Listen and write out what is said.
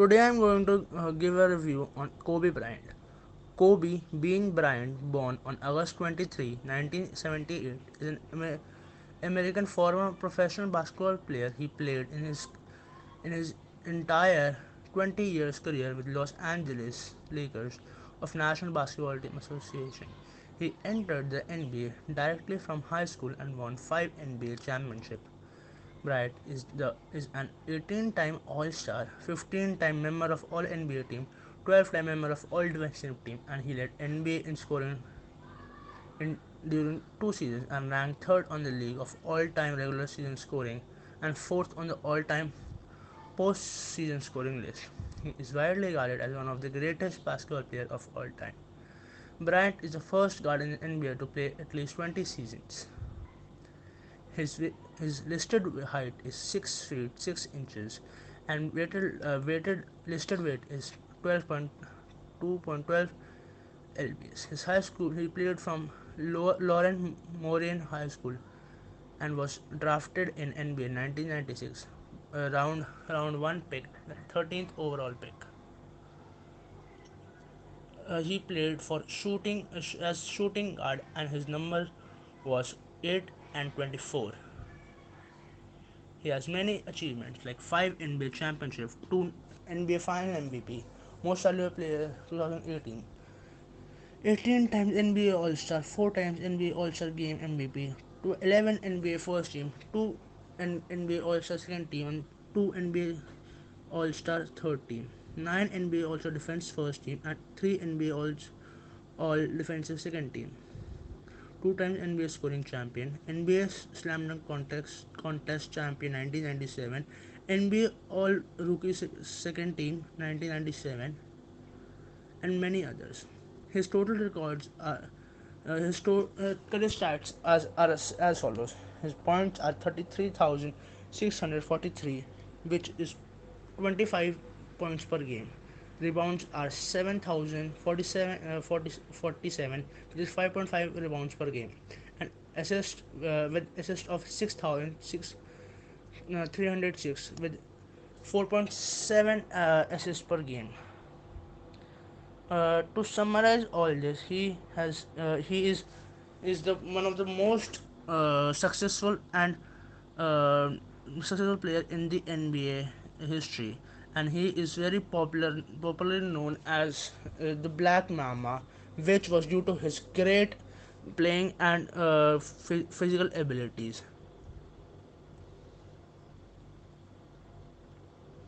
Today I'm going to uh, give a review on Kobe Bryant. Kobe, Bean Bryant, born on August 23, 1978, is an Amer- American former professional basketball player. He played in his in his entire 20 years career with Los Angeles Lakers of National Basketball Team Association. He entered the NBA directly from high school and won 5 NBA championships. Bryant is the is an 18-time All-Star, 15-time member of All NBA team, 12-time member of All Defensive team, and he led NBA in scoring in during two seasons and ranked third on the league of all-time regular season scoring and fourth on the all-time postseason scoring list. He is widely regarded as one of the greatest basketball players of all time. Bryant is the first guard in the NBA to play at least 20 seasons. His his listed height is 6 feet 6 inches and weighted uh, weighted listed weight is 12.2.12 lbs. His high school he played from Lower Merion High School and was drafted in NBA 1996 uh, round round 1 pick 13th overall pick. Uh, he played for shooting uh, as shooting guard and his number was 8 and 24. He has many achievements like 5 NBA championships, 2 NBA final MVP, most valuable player 2018, 18 times NBA All Star, 4 times NBA All Star Game MVP, 11 NBA first team, 2 NBA All Star second team, and 2 NBA All Star third team, 9 NBA All Star defense first team, and 3 NBA All, All Defensive second team two times NBA scoring champion, NBA Slam Dunk contest, contest champion 1997, NBA All Rookie second team 1997, and many others. His total records are uh, his to- uh, career stats as, are as, as follows. His points are 33,643, which is 25 points per game rebounds are 7047 uh, 40, 47 which is 5.5 rebounds per game. And assist uh, with assist of 6006 uh, 306 with 4.7 uh, assists per game. Uh, to summarize all this he has uh, he is is the one of the most uh, successful and successful player in the NBA history and he is very popular popularly known as uh, the black mamba which was due to his great playing and uh, physical abilities